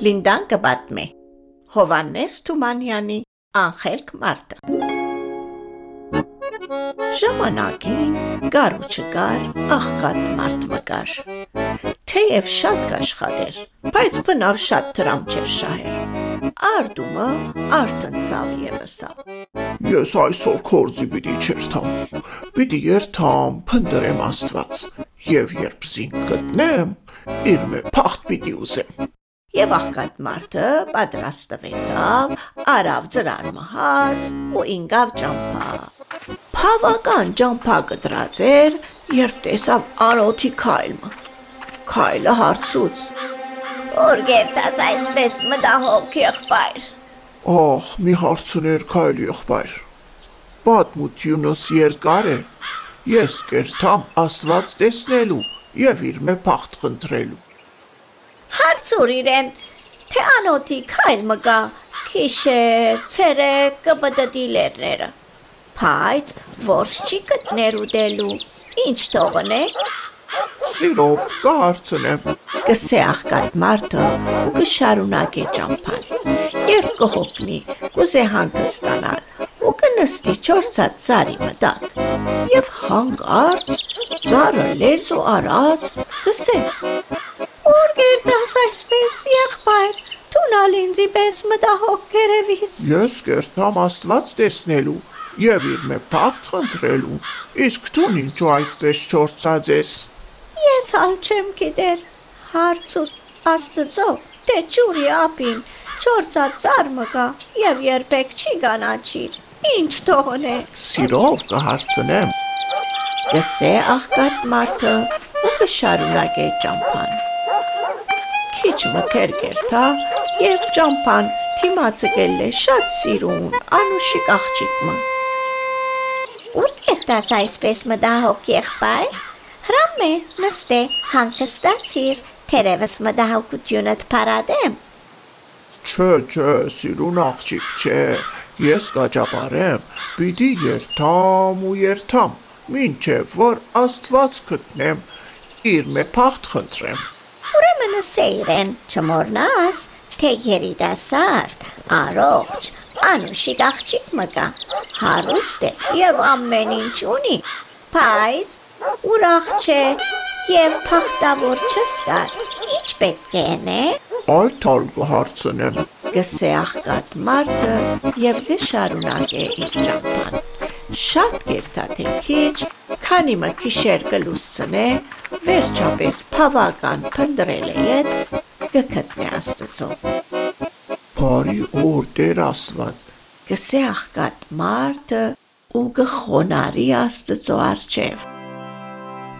Լինդան կպատմի Հովանես Թումանյանի Անխելք մարդը Ժամանակին գար ու չկար աղքատ մարդ մկար Թեև շատ կաշխատեր, բայց բնավ շատ տրամ չէր շահեր Արդումը արտնցավ եվսավ Ես այսօր կորձի պիտի չերթամ, պիտի երթամ, փնդրեմ աստված, և երբ զինք գտնեմ, իր մե պախտ պիտի ուզեմ։ Եվ աղքատ մարդը պատրաստվեցավ, արավ ծրար մահաց ու ինգավ ճամփա։ Բավական ճամփա կտրած էր, երբ տեսավ անոթի քայլը։ Քայլը հարցուց. Որ գերտաս այսպես մտահոգ եղբայր։ Ահ, մի հարցներ քայլ եղբայր։ Պատմությունս երկար է։ Ես կերթամ Աստված տեսնելու եւ իր մե փախտ խնդրելու։ Հարցուր իրեն, թե անոթի քայլ մկա, քիշեր, ցերեկ կբդդի լերները։ Բայց որս չի գտներ ուտելու, ինչ թողնե։ Սիրով կհարցնեմ։ Կսե աղքատ մարդը ու կշարունակե ճամփան։ Երբ կհոգնի, կուզե հանգստանալ ու կնստի չորցած ծարի մտակ։ Եվ հանգարց ծառը լեզու արած կսե Կերտաս այսպես, եղբայր, թունալ ինձի պես մտահոգ կերևիս։ Ես կերտամ Աստված տեսնելու եւ իր մե փախտ խնդրելու։ Իսկ դու ինչու այդպես չորցած ես։ Ես հալ չեմ գիտեր։ Հարցու Աստծո, թե ճուրի ապին, չորցած ծար մկա եւ երբեք չի գանաչիր։ Ինչ թողնե։ Սիրով կհարցնեմ։ Կսե աղքատ մարդը ու կշարունակե ճամփան քիչ մթերք էր թա եւ ճամփան թիմացը գելլե շատ սիրուն անուշիկ աղջիկը Ո՞ւր դաս այսպես մտահոգ եղբայր Հրամե նստե հանգստացիր թերևս մտահոգությունդ փարադեմ Չէ, չէ, սիրուն աղջիկ, չէ, ես կաճապարեմ, պիտի երթամ ու երթամ, մինչև որ աստված գտնեմ, իր մե փախտ խնդրեմ ուրեմն սեյրեն չմորնաս, թե երիտասարդ, առողջ, անուշիկ աղջիկ մկա, հարուստ է եւ ամեն ինչ ունի, բայց ուրախ չէ եւ փախտավոր չսկար, ինչ պետք է նե։ Այդ տալ կհարցնեմ։ Գսե աղքատ մարդը եւ գշարունակե իր ճամփան։ Շատ կերտա թե քիչ, քանի մը քիշեր կլուսցնե, վերջապես բավական փնդրել է իդ կգտնե Աստծո։ Բարի օր Տեր Աստված։ Գսե աղքատ մարդը ու գխոնարի Աստծո արչև։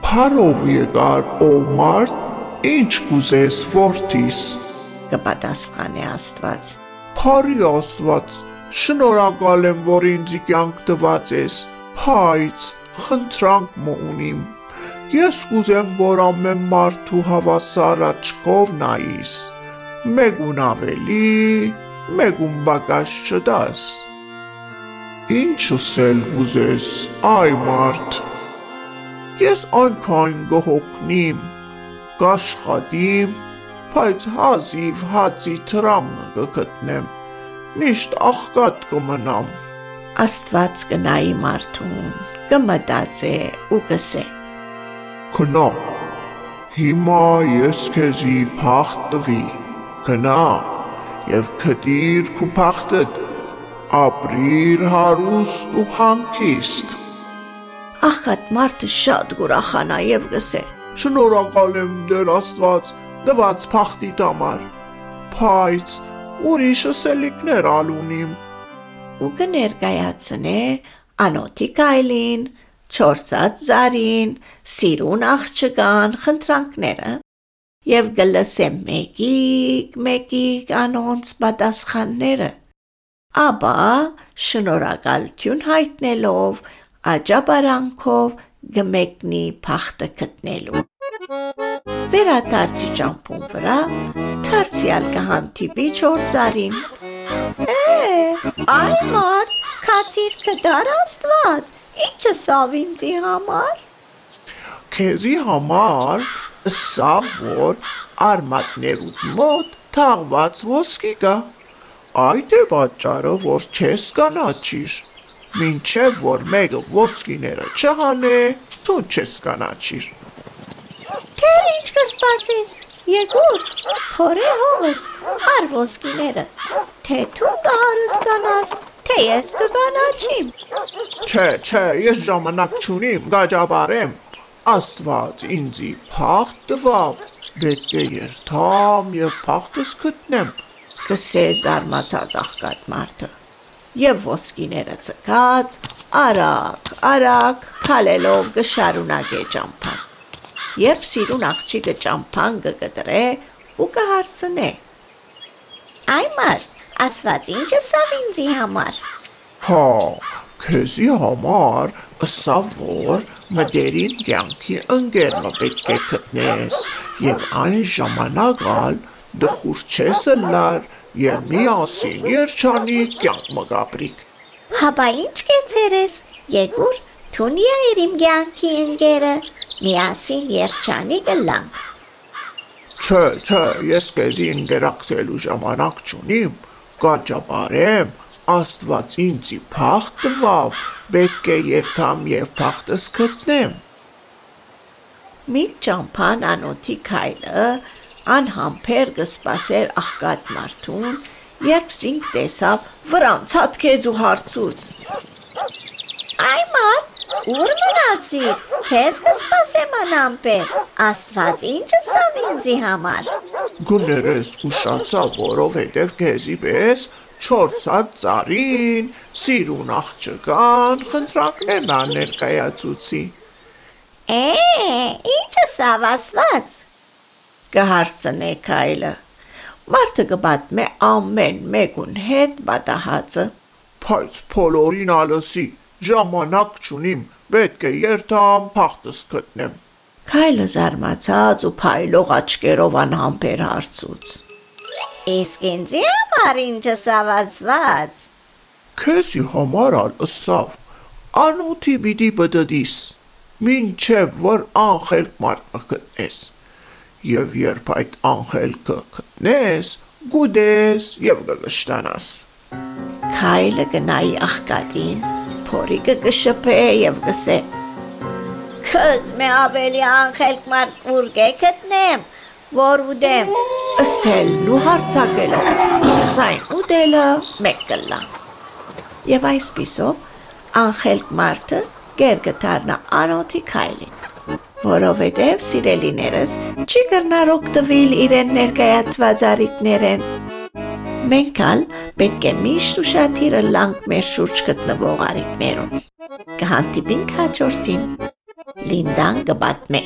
Փարով եկար ով մարդ, ինչ կուզես որդիս։ Կպատասխանի Աստված։ Փարի Աստված, շնորհակալ եմ, որ ինձ կյանք տված ես, բայց խնդրանք մունիմ Ես կուզեմ, որ ամեն մարդու հավասար աչքով նայիս, մեկուն ավելի, մեկուն բակաշ չդաս։ Ինչ ուսել ուզես, այ մարդ, ես այնքան գհոգնիմ, կաշխատիմ, բայց հազիվ հացի տրամը կգտնեմ, միշտ աղկատ կմնամ։ Աստված կնայի մարդուն, կմտածե ու կսե Քնա, հիմա ես քեզի փախտ տվի, քնա եւ քտիր քու փախտդ, ապրիր հարուստ ու հանգիստ։ Աղքատ մարդը շատ գուրախանա եւ գսե. Շնորհակալ եմ Տեր Աստված տված փախտիդ համար, բայց ուրիշ սելիկներ ալունիմ։ Ու կներկայացնե անոթի կայլին, չորցած զարին, սիրուն աղջկան խնդրանքները եւ գլսե մեկիկ մեկիկ անոնց պատասխանները ապա շնորհակալություն հայտնելով աջաբարանքով գմեկնի փախտը գտնելու վերադարձի ճամփուն վրա դարձյալ կհանդիպի չորձարին է այ մարդ քացիր կդար աստված Ինչը սավ ինձի համար։ Քեզի համար սավ որ արմատներուդ մոտ թաղված ոսկի կա։ Այդ է պատճառը, որ չես կանաչիր։ Մինչև որ մեկը ոսկիները չհանե, դու չես կանաչիր։ Թեր ինչ կսպասես։ Եկուր, փորե հողս, առ ոսկիները։ Թե դու կհարստանաս, թե ես կկանաչիմ։ Չէ, չէ, ես ժամանակ չունիմ, գաջաբարեմ։ Աստված ինձի փախտ տվավ, պետք է երթամ եւ փախտս գտնեմ։ Կսե զարմացած աղքատ մարդը։ Եվ ոսկիները ցկած, արագ, արագ քալելով գշարունակե ճամփան։ Երբ սիրուն աղջիկը ճամփան կգտրե ու կհարցնե. Այ մարդ, ասված ինչը սավ ինձի համար։ Հա, քեզի համար ըսա որ մտերին կյանքի ընկերը պետք է գտնես եւ այն ժամանակ ալ դխուր չես լար եւ միասին երջանի կյանք մգապրիկ Հաբա ինչ կեցերես։ Եկուր, թունիա իմ կյանքի ընկերը։ Միասին երջանի գլանք։ Չէ, չէ, ես քեզի ինտերակցիալու ժամանակ չունիմ, կաճապարեմ, Աստված ինձի փախտ տվավ, պետք է երթամ եւ փախտս գտնեմ։ Մի ճամփան անոթի քայլը անհամբեր կսպասեր աղքատ մարդուն, երբ զինք տեսավ վրան ցածկեց ու հարցուց. Այ մարդ, ուր մնացիր։ Քեզ կսպասեմ անամպեր։ Աստված ինչը սավ ինձի համար։ Գուներես ուշացա, որովհետև քեզի պես չորցած ծարին, սիրուն աղջկան, խնդրանքներն ան ներկայացուցի։ Է, ինչը սավ ասված։ կհարցնե քայլը։ Մարդը կբատմե ամեն մեկուն հետ պատահածը։ Բայց փոլորին ալսի, ժամանակ չունիմ, պետք է երթամ, փախտս գտնեմ։ Քայլը զարմացած ու փայլող աչքերով անհամբեր հարցուց. Իսկ ինձի համար ինչը սավ ասված։ Քեզի համար ալ ըսավ, անոթի պիտի բդդիս, մինչև որ անխելք մարդ գտնես։ Եվ երբ այդ անխելքը գտնես, գուդես եւ կգշտանաս։ Քայլը գնայի աղքատին, փորիկը կշփե եւ կսե. Քեզ մե ավելի անխելք մարդ ուր գտնեմ, որ ուդեմ։ Ասելն ու հարցակելով, զայն ուդելը մեկ կլա։ Եվ այսպիսով անխելք մարդը գեր կդառնա անոթի քայլին, որովհետև սիրելիներս չի կրնար օգտվել իրեն ներկայացված արիտներեն։ Մենք ալ պետք է միշտ ուշադիր լանք մեր շուրջ գտնվող արիտներուն։ Կհանդիպինք հաջորդին։ Լինդան կբատմե։